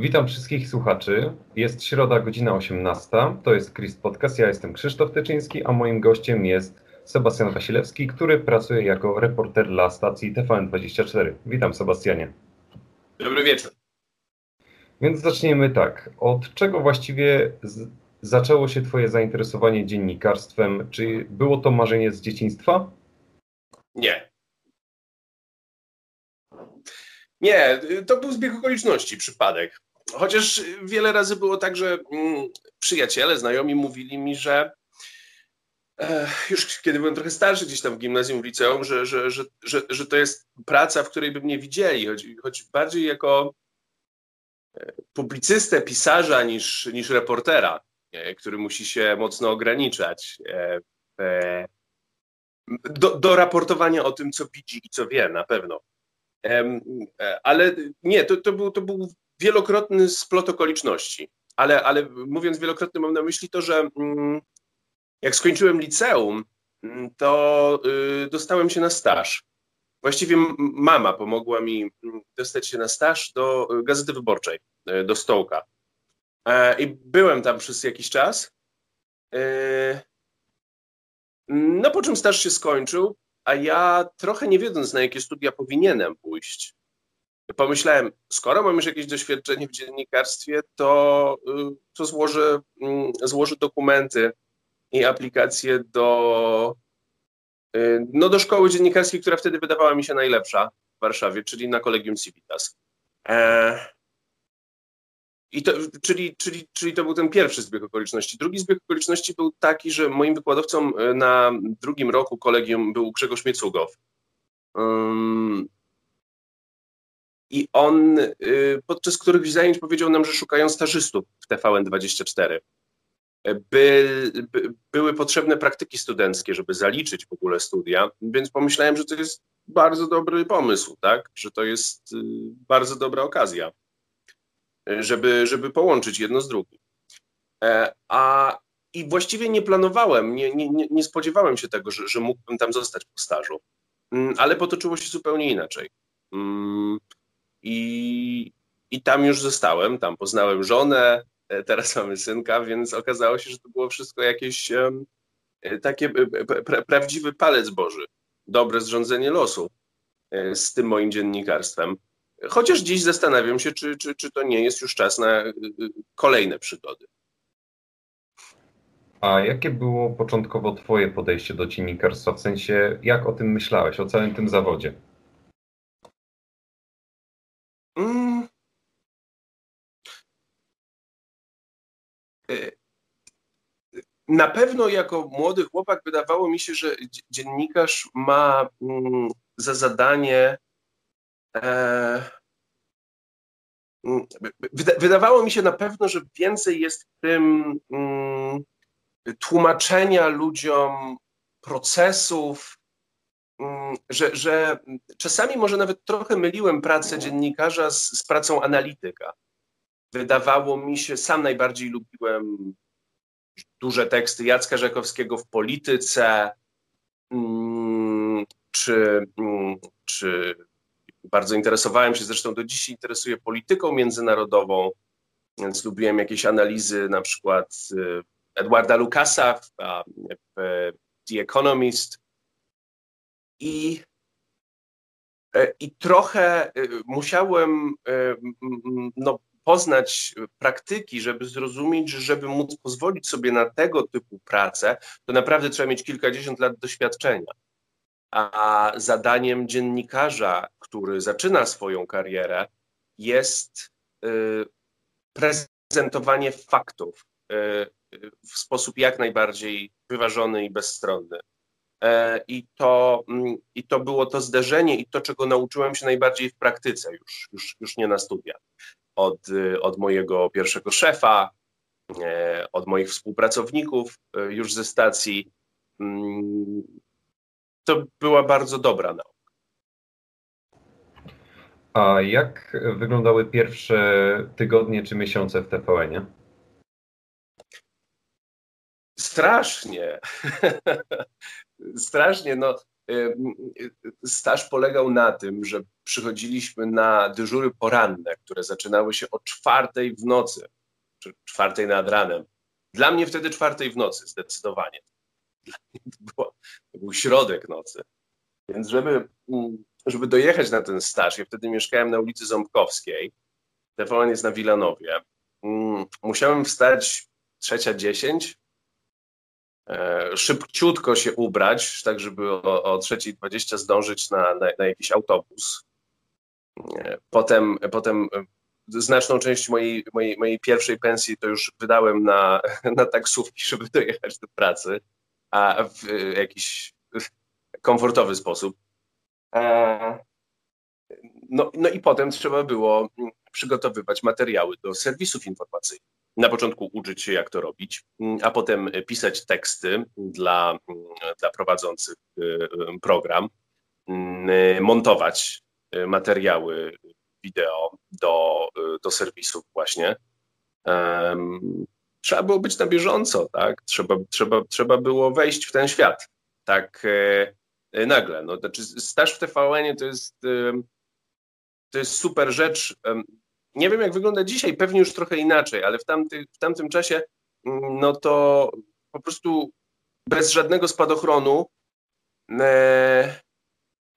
Witam wszystkich słuchaczy. Jest środa, godzina 18. To jest Chris Podcast. Ja jestem Krzysztof Tyczyński, a moim gościem jest Sebastian Wasilewski, który pracuje jako reporter dla stacji TVN24. Witam, Sebastianie. Dobry wieczór. Więc zaczniemy tak. Od czego właściwie z... zaczęło się Twoje zainteresowanie dziennikarstwem? Czy było to marzenie z dzieciństwa? Nie. Nie, to był zbieg okoliczności, przypadek. Chociaż wiele razy było tak, że mm, przyjaciele, znajomi mówili mi, że e, już kiedy byłem trochę starszy, gdzieś tam w gimnazjum, w liceum, że, że, że, że, to jest praca, w której by mnie widzieli, choć, choć bardziej jako e, publicystę, pisarza niż, niż reportera, e, który musi się mocno ograniczać do, do raportowania o tym, co widzi i co wie, na pewno. Ale nie, to, to, był, to był wielokrotny splot okoliczności. Ale, ale mówiąc wielokrotny, mam na myśli to, że mm, jak skończyłem liceum, mm, to y, dostałem się na staż. Właściwie mama pomogła mi mm, dostać się na staż do Gazety Wyborczej, y, do Stołka. E, I byłem tam przez jakiś czas. E, no po czym staż się skończył, a ja trochę nie wiedząc na jakie studia powinienem pójść, pomyślałem, skoro mam już jakieś doświadczenie w dziennikarstwie, to, y, to złożę, mm, złożę dokumenty i aplikacje do, y, no do szkoły dziennikarskiej, która wtedy wydawała mi się najlepsza w Warszawie, czyli na Kolegium Civitas. E, i to, czyli, czyli, czyli to był ten pierwszy zbieg okoliczności. Drugi zbieg okoliczności był taki, że moim wykładowcą e, na drugim roku kolegium był Grzegorz Miecugow. I on y, podczas którychś zajęć powiedział nam, że szukają stażystów w TVN24. E, by, by, były potrzebne praktyki studenckie, żeby zaliczyć w ogóle studia, więc pomyślałem, że to jest bardzo dobry pomysł, tak? że to jest y, bardzo dobra okazja żeby, żeby połączyć jedno z drugim. E, a i właściwie nie planowałem, nie, nie, nie spodziewałem się tego, że, że mógłbym tam zostać po stażu, mm, ale potoczyło się zupełnie inaczej. I, I tam już zostałem, tam poznałem żonę, e, teraz mamy synka, więc okazało się, że to było wszystko jakieś e, takie pra, prawdziwy palec Boży, dobre zrządzenie losu z tym moim dziennikarstwem. Chociaż dziś zastanawiam się, czy, czy, czy to nie jest już czas na kolejne przygody. A jakie było początkowo Twoje podejście do dziennikarstwa? W sensie, jak o tym myślałeś, o całym tym zawodzie? Mm. Y, na pewno jako młody chłopak wydawało mi się, że dziennikarz ma mm, za zadanie E, mm, wydawało mi się na pewno, że więcej jest w tym mm, tłumaczenia ludziom procesów, że, że czasami może nawet trochę myliłem pracę dziennikarza z, z pracą analityka. Wydawało mi się, sam najbardziej lubiłem duże teksty Jacka Rzekowskiego w polityce, czy, czy bardzo interesowałem się, zresztą do dziś interesuję polityką międzynarodową, więc lubiłem jakieś analizy, na przykład y, Edwarda Lucasa w, w The Economist. I, e, i trochę y, musiałem y, no, poznać praktyki, żeby zrozumieć, że żeby móc pozwolić sobie na tego typu pracę, to naprawdę trzeba mieć kilkadziesiąt lat doświadczenia. A zadaniem dziennikarza, który zaczyna swoją karierę, jest prezentowanie faktów w sposób jak najbardziej wyważony i bezstronny. E, I to, mm, I to było to zderzenie i to, czego nauczyłem się najbardziej w praktyce, już, już, już nie na studiach. Od, y, od mojego pierwszego szefa, e, od moich współpracowników już ze stacji. Mm, to była bardzo dobra nauka. A jak wyglądały pierwsze tygodnie czy miesiące w TVN-ie? Strasznie. Strasznie. No, staż polegał na tym, że przychodziliśmy na dyżury poranne, które zaczynały się o czwartej w nocy, czy czwartej nad ranem. Dla mnie wtedy czwartej w nocy, zdecydowanie. To, było, to był środek nocy. Więc żeby, mm, żeby dojechać na ten staż, ja wtedy mieszkałem na ulicy Ząbkowskiej, TVN jest na Wilanowie, mm, musiałem wstać trzecia dziesięć, szybciutko się ubrać, tak żeby o, o 3.20 zdążyć na, na, na, jakiś autobus. E, potem, potem znaczną część mojej, mojej, mojej pierwszej pensji to już wydałem na, na taksówki, żeby dojechać do pracy, a w jakiś komfortowy sposób. E, no, no i potem trzeba było przygotowywać materiały do serwisów informacyjnych. Na początku uczyć się, jak to robić, a potem pisać teksty dla, dla prowadzących e, program, montować materiały wideo do, do serwisów właśnie. Trzeba było być na bieżąco, tak? Trzeba, trzeba, trzeba było wejść w ten świat. Tak e, nagle. No, znaczy staż w TVN to jest, to jest super rzecz. Nie wiem, jak wygląda dzisiaj, pewnie już trochę inaczej, ale w, tamty, w tamtym czasie mm, no to po prostu bez żadnego spadochronu e,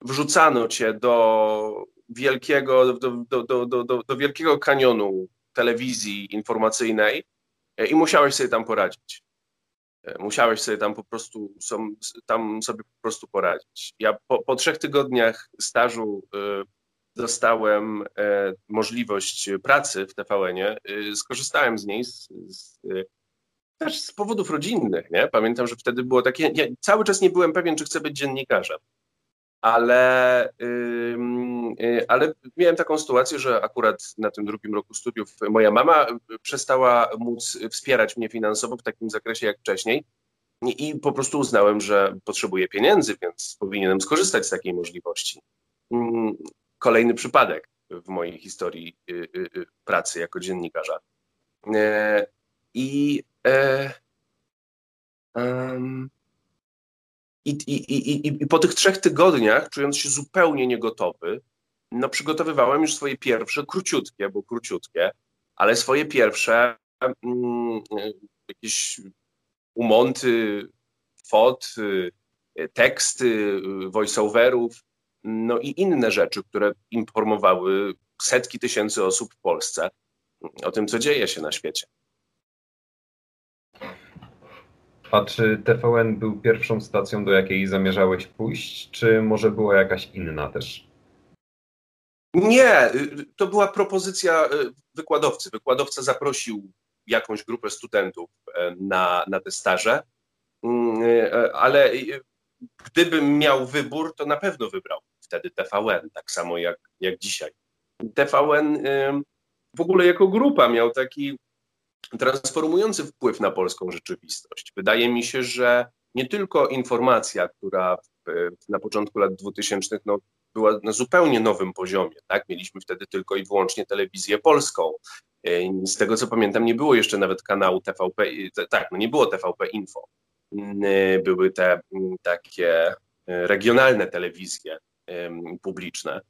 wrzucano cię do wielkiego, do, do, do, do, wielkiego kanionu telewizji informacyjnej e, i musiałeś sobie tam poradzić. E, musiałeś sobie tam po prostu, tam sobie po prostu poradzić. Ja po, po trzech tygodniach stażu e, dostałem możliwość pracy w TVN-ie. Skorzystałem z niej z, z, też z powodów rodzinnych. Nie? Pamiętam, że wtedy było takie. Ja cały czas nie byłem pewien, czy chcę być dziennikarzem ale, ale miałem taką sytuację, że akurat na tym drugim roku studiów moja mama przestała móc wspierać mnie finansowo w takim zakresie jak wcześniej. I po prostu uznałem, że potrzebuję pieniędzy, więc powinienem skorzystać z takiej możliwości. Kolejny przypadek w mojej historii y, y, y, pracy jako dziennikarza. E, I e, i, i, i, I po tych trzech tygodniach, czując się zupełnie niegotowy, no przygotowywałem już swoje pierwsze, króciutkie, bo króciutkie, ale swoje pierwsze mm, jakieś umonty, fot, teksty, voiceoverów, no i inne rzeczy, które informowały setki tysięcy osób w Polsce o tym, co dzieje się na świecie. A czy TVN był pierwszą stacją, do jakiej zamierzałeś pójść, czy może była jakaś inna też? Nie, to była propozycja y, wykładowcy. Wykładowca zaprosił jakąś grupę studentów e, na, na te staże, mm, e, ale gdybym miał wybór, to na pewno wybrał wtedy TVN, tak samo jak, jak dzisiaj. TVN w ogóle jako grupa miał taki transformujący wpływ na polską rzeczywistość. Wydaje mi się, że nie tylko informacja, która w, na początku lat 2000 no, była na zupełnie nowym poziomie. Tak? Mieliśmy wtedy tylko i wyłącznie telewizję polską. Z tego co pamiętam, nie było jeszcze nawet kanału TVP, tak, no nie było TVP Info. E, były te takie e, regionalne telewizje publiczne.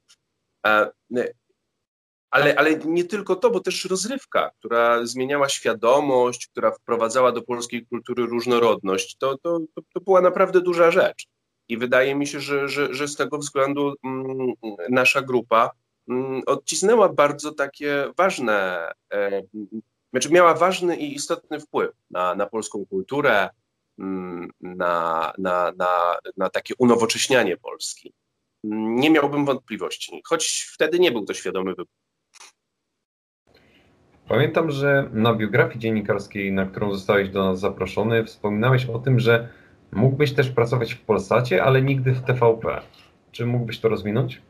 Ale, ale nie tylko to, bo też rozrywka, która zmieniała świadomość, która wprowadzała do polskiej kultury różnorodność, to, to, to, była naprawdę duża rzecz. I wydaje mi się, że, że, że z tego względu mm, nasza grupa mm, odcisnęła bardzo takie ważne, znaczy miała ważny i istotny wpływ na, na polską kulturę, mm, na, na, na, na takie unowocześnianie Polski. Nie miałbym wątpliwości, choć wtedy nie był to świadomy wybór. Pamiętam, że na biografii dziennikarskiej, na którą zostałeś do nas zaproszony, wspominałeś o tym, że mógłbyś też pracować w Polsacie, ale nigdy w TVP. Czy mógłbyś to rozwinąć?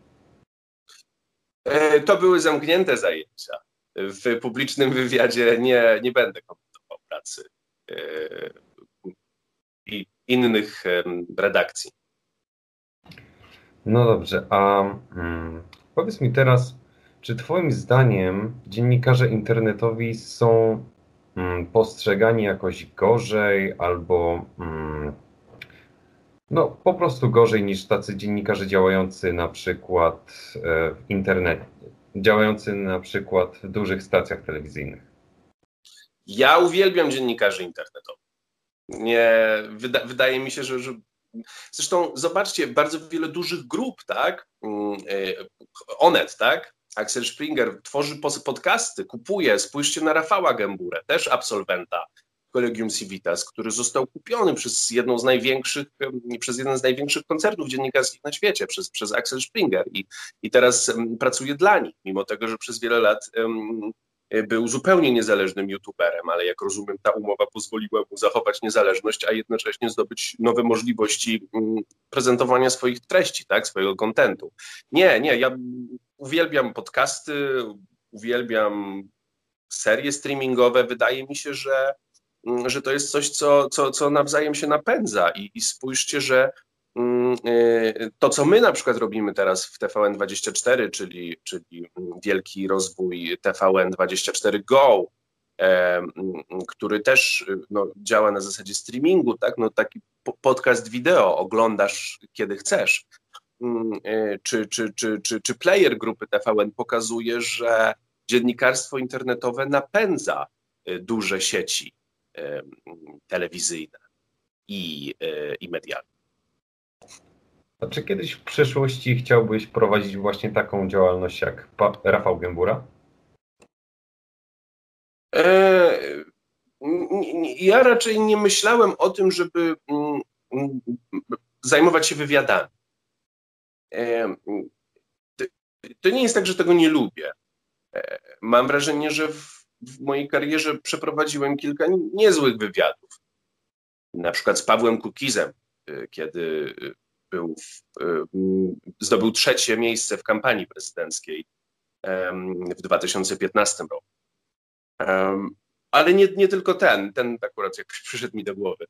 E, to były zamknięte zajęcia. W publicznym wywiadzie nie, nie będę komentował pracy e, i innych redakcji. No dobrze, a hmm, powiedz mi teraz, czy Twoim zdaniem dziennikarze internetowi są mm, postrzegani jakoś gorzej albo mm, No, po prostu gorzej niż tacy dziennikarze działający na przykład e, w internecie, działający na przykład w dużych stacjach telewizyjnych. Ja uwielbiam dziennikarzy internetowych. Nie, wyda, wydaje mi się, że, że Zresztą zobaczcie, bardzo wiele dużych grup, tak? Mm, e, Onet, tak? Axel Springer tworzy podcasty, kupuje. Spójrzcie na Rafała Gęburę, też absolwenta Collegium Civitas, który został kupiony przez jedną z największych, przez jeden z największych koncertów dziennikarskich na świecie, przez, przez Axel Springer i, i teraz pracuje dla nich, mimo tego, że przez wiele lat um, był zupełnie niezależnym youtuberem, ale jak rozumiem, ta umowa pozwoliła mu zachować niezależność, a jednocześnie zdobyć nowe możliwości um, prezentowania swoich treści, tak, swojego kontentu. Nie, nie, ja uwielbiam podcasty, uwielbiam serie streamingowe. Wydaje mi się, że Mm, że to jest coś, co, co, co nawzajem się napędza i, i spójrzcie, że mm, y, to, co my na przykład robimy teraz w TVN24, czyli, czyli wielki rozwój TVN24 Go, e, który też no, działa na zasadzie streamingu, tak? no, taki podcast wideo, oglądasz kiedy chcesz, e, czy, czy, czy, czy, czy player grupy TVN pokazuje, że dziennikarstwo internetowe napędza e, duże sieci telewizyjne i, e, i medialne. A czy kiedyś w przyszłości chciałbyś prowadzić właśnie taką działalność jak Rafał Gębura? E, ja raczej nie myślałem o tym, żeby mm, mm, zajmować się wywiadami. E, to nie jest tak, że tego nie lubię. Mam wrażenie, że w mojej karierze przeprowadziłem kilka niezłych wywiadów. Na przykład z Pawłem Kukizem, kiedy był w, y, zdobył trzecie miejsce w kampanii prezydenckiej w 2015 roku. Ale nie, nie tylko ten, ten akurat jakoś przyszedł mi do głowy.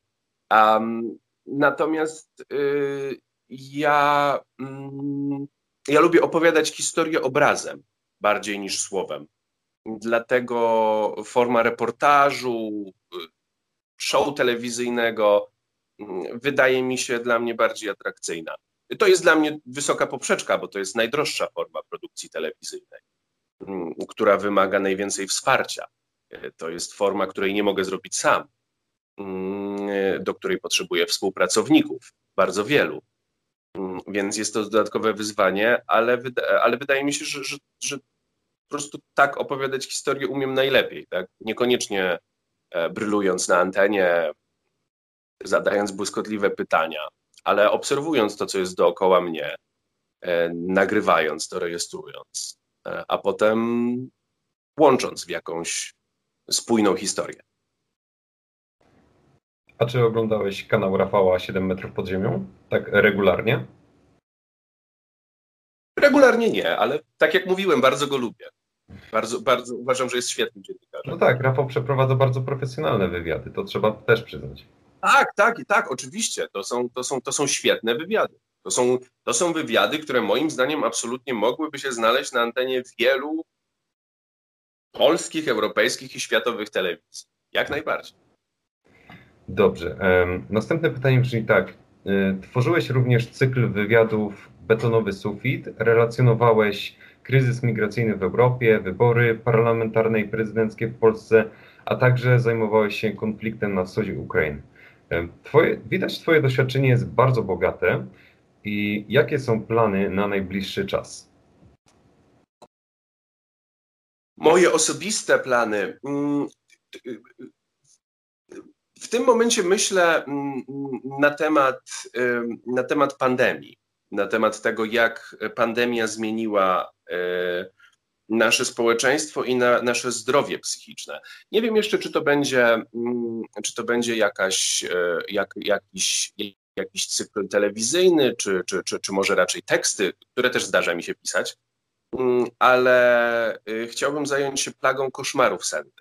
Natomiast y, ja, mm, ja lubię opowiadać historię obrazem bardziej niż słowem. Dlatego forma reportażu, show telewizyjnego wydaje mi się dla mnie bardziej atrakcyjna. To jest dla mnie wysoka poprzeczka, bo to jest najdroższa forma produkcji telewizyjnej, mm, która wymaga najwięcej wsparcia. To jest forma, której nie mogę zrobić sam, mm, do której potrzebuję współpracowników, bardzo wielu. Więc jest to dodatkowe wyzwanie, ale, wyda ale wydaje mi się, że, że, że po prostu tak opowiadać historię umiem najlepiej, tak? Niekoniecznie e, brylując na antenie, zadając błyskotliwe pytania, ale obserwując to, co jest dookoła mnie, e, nagrywając to, rejestrując, e, a potem łącząc w jakąś spójną historię. A czy oglądałeś kanał Rafała 7 metrów pod ziemią? Tak regularnie? Regularnie nie, ale tak jak mówiłem, bardzo go lubię. Bardzo, bardzo uważam, że jest świetnym dziennikarzem. No tak, Rafał przeprowadza bardzo profesjonalne wywiady, to trzeba też przyznać. Tak, tak, i tak, oczywiście. To są, to, są, to są świetne wywiady. To są, to są wywiady, które moim zdaniem absolutnie mogłyby się znaleźć na antenie wielu polskich, europejskich i światowych telewizji. Jak najbardziej. Dobrze. Następne pytanie brzmi tak. Y, tworzyłeś również cykl wywiadów Betonowy Sufit. Relacjonowałeś kryzys migracyjny w Europie, wybory parlamentarne i prezydenckie w Polsce, a także zajmowałeś się konfliktem na wschodzie Ukrainy. Twoje, widać, Twoje doświadczenie jest bardzo bogate. I jakie są plany na najbliższy czas? Moje osobiste plany. Mm, w tym momencie myślę mm, na temat, na temat pandemii na temat tego, jak pandemia zmieniła e, nasze społeczeństwo i na nasze zdrowie psychiczne. Nie wiem jeszcze, czy to będzie, mm, czy to będzie jakaś, e, jak, jakiś, jakiś cykl telewizyjny, czy, czy, czy, czy może raczej teksty, które też zdarza mi się pisać, mm, ale e, chciałbym zająć się plagą koszmarów sennych.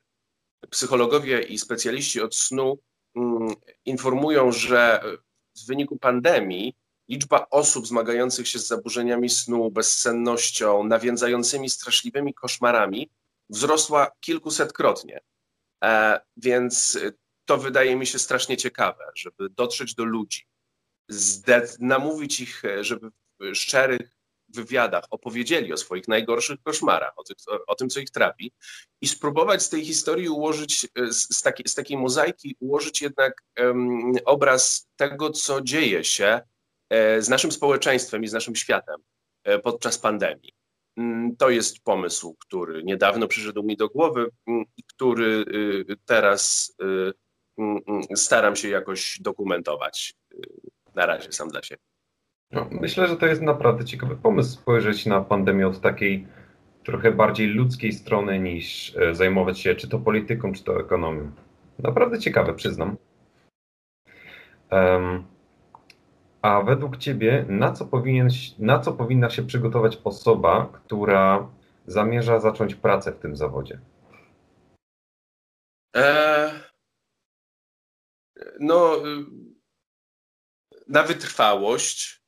Psychologowie i specjaliści od snu mm, informują, że w wyniku pandemii liczba osób zmagających się z zaburzeniami snu, bezsennością, nawiązającymi straszliwymi koszmarami wzrosła kilkusetkrotnie. E, więc to wydaje mi się strasznie ciekawe, żeby dotrzeć do ludzi, namówić ich, żeby w szczerych wywiadach opowiedzieli o swoich najgorszych koszmarach, o, tych, o, o, tym, co ich trapi, i spróbować z tej historii ułożyć, z, z, takiej, z takiej mozaiki, ułożyć jednak um, obraz tego, co dzieje się e, z naszym społeczeństwem i z naszym światem e, podczas pandemii. Mm, to jest pomysł, który niedawno przyszedł mi do głowy mm, i który y, teraz y, mm, staram się jakoś dokumentować. Y, na razie sam dla siebie. No, myślę, że to jest naprawdę ciekawy pomysł spojrzeć na pandemię od takiej trochę bardziej ludzkiej strony niż e, zajmować się czy to polityką, czy to ekonomią. Naprawdę ciekawe, przyznam. A według Ciebie, na co, powinien, na co powinna się przygotować osoba, która zamierza zacząć pracę w tym zawodzie? E, no, y, na wytrwałość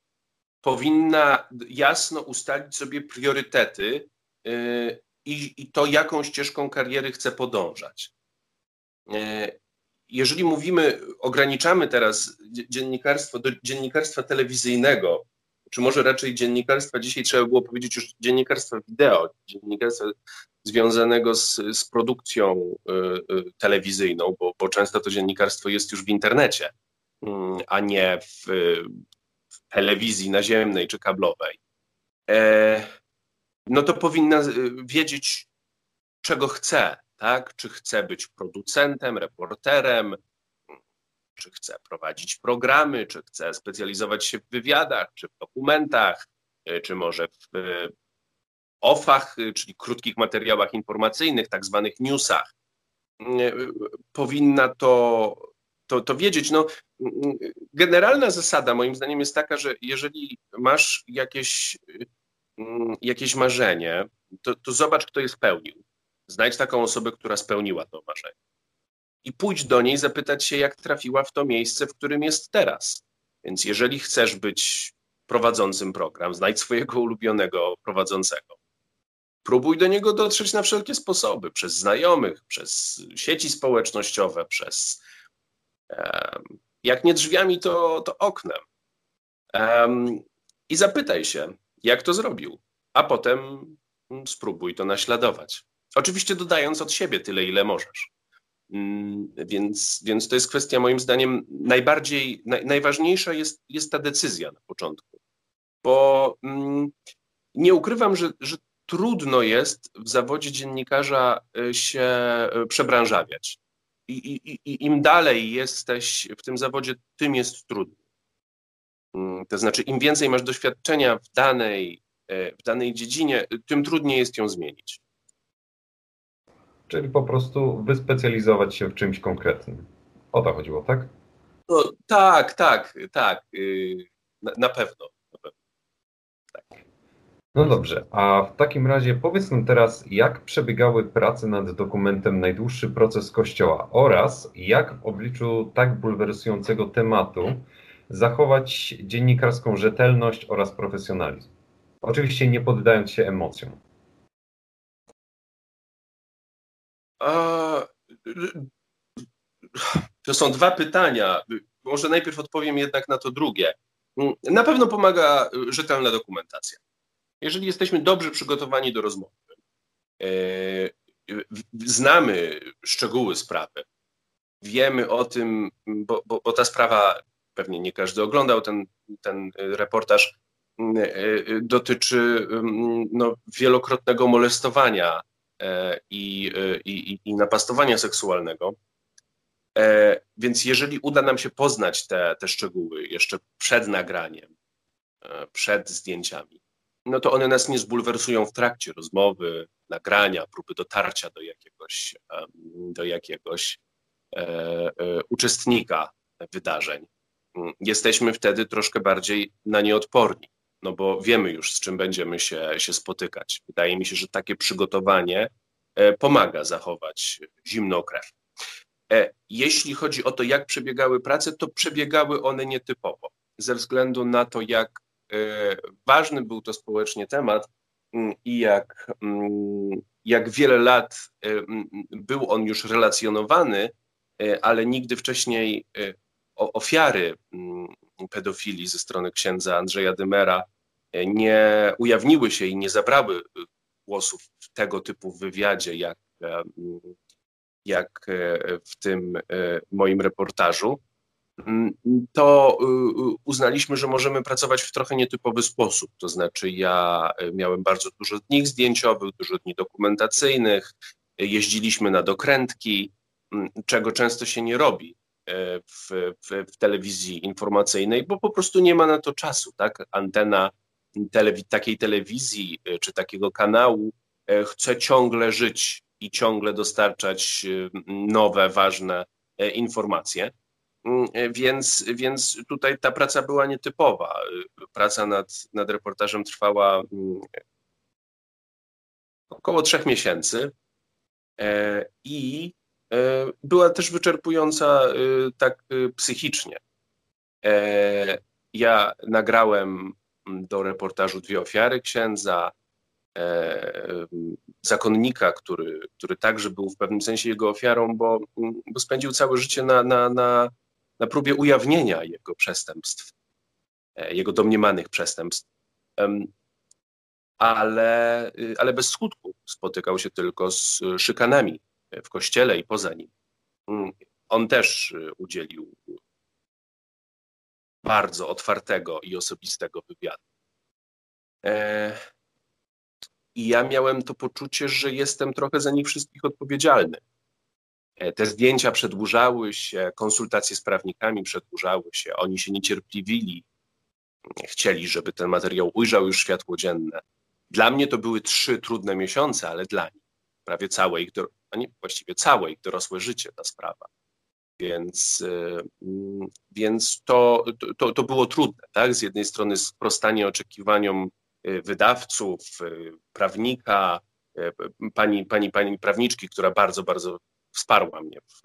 powinna jasno ustalić sobie priorytety y, i, i to, jaką ścieżką kariery chce podążać. Jeżeli mówimy, ograniczamy teraz dziennikarstwo do dziennikarstwa telewizyjnego, czy może raczej dziennikarstwa, dzisiaj trzeba było powiedzieć już dziennikarstwa wideo, dziennikarstwa związanego z, z produkcją y, y, telewizyjną, bo, bo, często to dziennikarstwo jest już w internecie, y, a nie w, w, telewizji naziemnej czy kablowej. E, no to powinna wiedzieć, czego chce, tak? Czy chce być producentem, reporterem, czy chce prowadzić programy, czy chce specjalizować się w wywiadach, czy w dokumentach, y, czy może w y, OFach, y, czyli krótkich materiałach informacyjnych, tak zwanych newsach. Powinna to, to, to wiedzieć. No, generalna zasada moim zdaniem jest taka, że jeżeli masz jakieś, jakieś marzenie, to, to zobacz, kto je spełnił. Znajdź taką osobę, która spełniła to marzenie. I pójdź do niej zapytać się, jak trafiła w to miejsce, w którym jest teraz. Więc jeżeli chcesz być prowadzącym program, znajdź swojego ulubionego prowadzącego. Próbuj do niego dotrzeć na wszelkie sposoby, przez znajomych, przez sieci społecznościowe, przez jak nie drzwiami, to, to oknem. I zapytaj się, jak to zrobił, a potem spróbuj to naśladować. Oczywiście dodając od siebie tyle, ile możesz. Mm, więc, więc to jest kwestia, moim zdaniem, najbardziej, naj, najważniejsza jest, jest ta decyzja na początku. Bo mm, nie ukrywam, że, że trudno jest w zawodzie dziennikarza y, się y, przebranżawiać. I, i, I im dalej jesteś w tym zawodzie, tym jest trudniej. Mm, to znaczy, im więcej masz doświadczenia w danej, y, w danej dziedzinie, tym trudniej jest ją zmienić. Czyli po prostu wyspecjalizować się w czymś konkretnym. O to chodziło, tak? No, tak, tak, tak. Yy, na, na, pewno. Na pewno. Tak. No dobrze, a w takim razie powiedz nam teraz, jak przebiegały prace nad dokumentem Najdłuższy proces Kościoła oraz jak w obliczu tak bulwersującego tematu zachować dziennikarską rzetelność oraz profesjonalizm. Oczywiście nie poddając się emocjom. To są dwa pytania. Może najpierw odpowiem jednak na to drugie. Na pewno pomaga rzetelna dokumentacja. Jeżeli jesteśmy dobrze przygotowani do rozmowy, e, znamy szczegóły sprawy, wiemy o tym, bo, bo, bo ta sprawa, pewnie nie każdy oglądał ten, ten reportaż, e, dotyczy no, wielokrotnego molestowania E, i, e, i, i napastowania seksualnego. E, więc jeżeli uda nam się poznać te, te szczegóły jeszcze przed nagraniem, przed zdjęciami, no to one nas nie zbulwersują w trakcie rozmowy, nagrania, próby dotarcia do jakiegoś, do jakiegoś uczestnika wydarzeń. Jesteśmy wtedy troszkę bardziej na nie odporni no bo wiemy już, z czym będziemy się, się spotykać. Wydaje mi się, że takie przygotowanie e, pomaga zachować zimną krew. E, jeśli chodzi o to, jak przebiegały prace, to przebiegały one nietypowo, ze względu na to, jak e, ważny był to społecznie temat mm, i jak, mm, jak wiele lat mm, był on już relacjonowany, ale nigdy wcześniej ofiary pedofilii ze strony księdza Andrzeja Dymera nie ujawniły się i nie zabrały głosów w tego typu wywiadzie, jak, jak w tym moim reportażu, to uznaliśmy, że możemy pracować w trochę nietypowy sposób. To znaczy, ja miałem bardzo dużo dni zdjęciowych, dużo dni dokumentacyjnych, jeździliśmy na dokrętki, czego często się nie robi e, w, w, w, telewizji informacyjnej, bo po prostu nie ma na to czasu. Tak? Antena telewi takiej telewizji e, czy takiego kanału e, chce ciągle żyć i ciągle dostarczać nowe, ważne informacje. Mm, więc, więc tutaj ta praca była nietypowa. Praca nad, nad reportażem trwała mm, około trzech miesięcy i E, była też wyczerpująca e, tak e, psychicznie. Ja nagrałem do reportażu dwie ofiary księdza, zakonnika, który, który także był w pewnym sensie jego ofiarą, bo, bo spędził całe życie na, na, na, na próbie ujawnienia jego przestępstw, jego domniemanych przestępstw. Ale, ale bez skutku spotykał się tylko z szykanami w kościele i poza nim. Mm, on też y, udzielił bardzo otwartego i osobistego wywiadu. E, I ja miałem to poczucie, że jestem trochę za nich wszystkich odpowiedzialny. E, te zdjęcia przedłużały się, konsultacje z prawnikami przedłużały się, oni się niecierpliwili, chcieli, żeby ten materiał ujrzał już światło dzienne. Dla mnie to były trzy trudne miesiące, ale dla nich prawie całe ich, a nie właściwie całe ich dorosłe życie ta sprawa. Więc, y, mm, więc to, to, to było trudne. Tak? Z jednej strony sprostanie oczekiwaniom y, wydawców, y, prawnika, pani, pani, pani prawniczki, która bardzo, bardzo wsparła mnie w,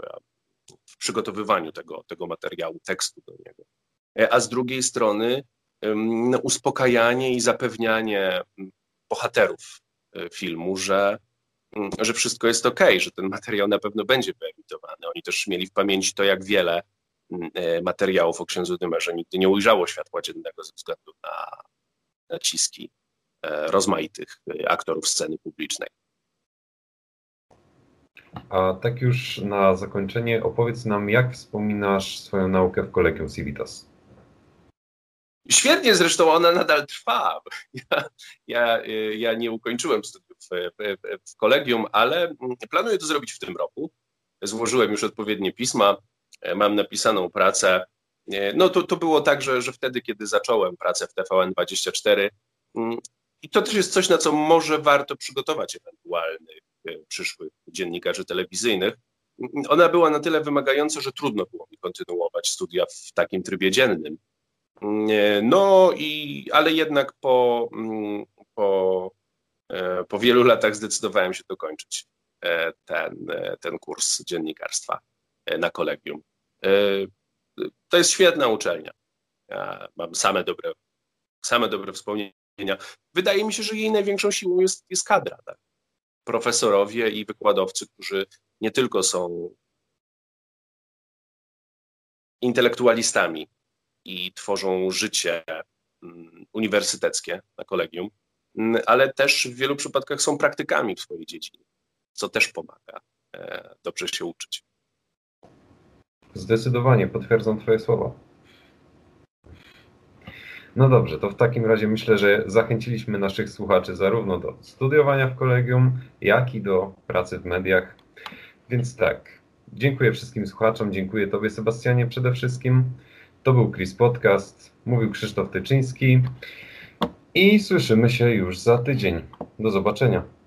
w przygotowywaniu tego, tego materiału, tekstu do niego. E, a z drugiej strony no, uspokajanie i zapewnianie bohaterów filmu, że że wszystko jest ok, że ten materiał na pewno będzie wyemitowany. Oni też mieli w pamięci to, jak wiele mm, e, materiałów o księdzu Dymerze nigdy nie ujrzało światła dziennego ze względu na naciski e, rozmaitych e, aktorów sceny publicznej. A tak już na zakończenie opowiedz nam, jak wspominasz swoją naukę w Kolegium Civitas? Świetnie, zresztą ona nadal trwa. Ja, ja, ja nie ukończyłem studiów w, w, kolegium, ale mm, planuję to zrobić w tym roku. Złożyłem już odpowiednie pisma, e, mam napisaną pracę. E, no to, to było tak, że, że wtedy, kiedy zacząłem pracę w TVN24, mm, i to też jest coś, na co może warto przygotować ewentualnych e, przyszłych dziennikarzy telewizyjnych. Mm, ona była na tyle wymagająca, że trudno było mi kontynuować studia w takim trybie dziennym. No i, ale jednak po, po po wielu latach zdecydowałem się dokończyć e, ten, e, ten kurs dziennikarstwa na kolegium. To jest świetna uczelnia. Ja mam same dobre, same dobre wspomnienia. Wydaje mi się, że jej największą siłą jest, jest kadra. Tak? Profesorowie i wykładowcy, którzy nie tylko są intelektualistami i tworzą życie mm, uniwersyteckie na kolegium, ale też w wielu przypadkach są praktykami w swojej dziedzinie, co też pomaga e, dobrze się uczyć. Zdecydowanie potwierdzam Twoje słowa. No dobrze, to w takim razie myślę, że zachęciliśmy naszych słuchaczy zarówno do studiowania w kolegium, jak i do pracy w mediach. Więc tak, dziękuję wszystkim słuchaczom, dziękuję Tobie Sebastianie przede wszystkim. To był Chris Podcast, mówił Krzysztof Tyczyński. I słyszymy się już za tydzień. Do zobaczenia.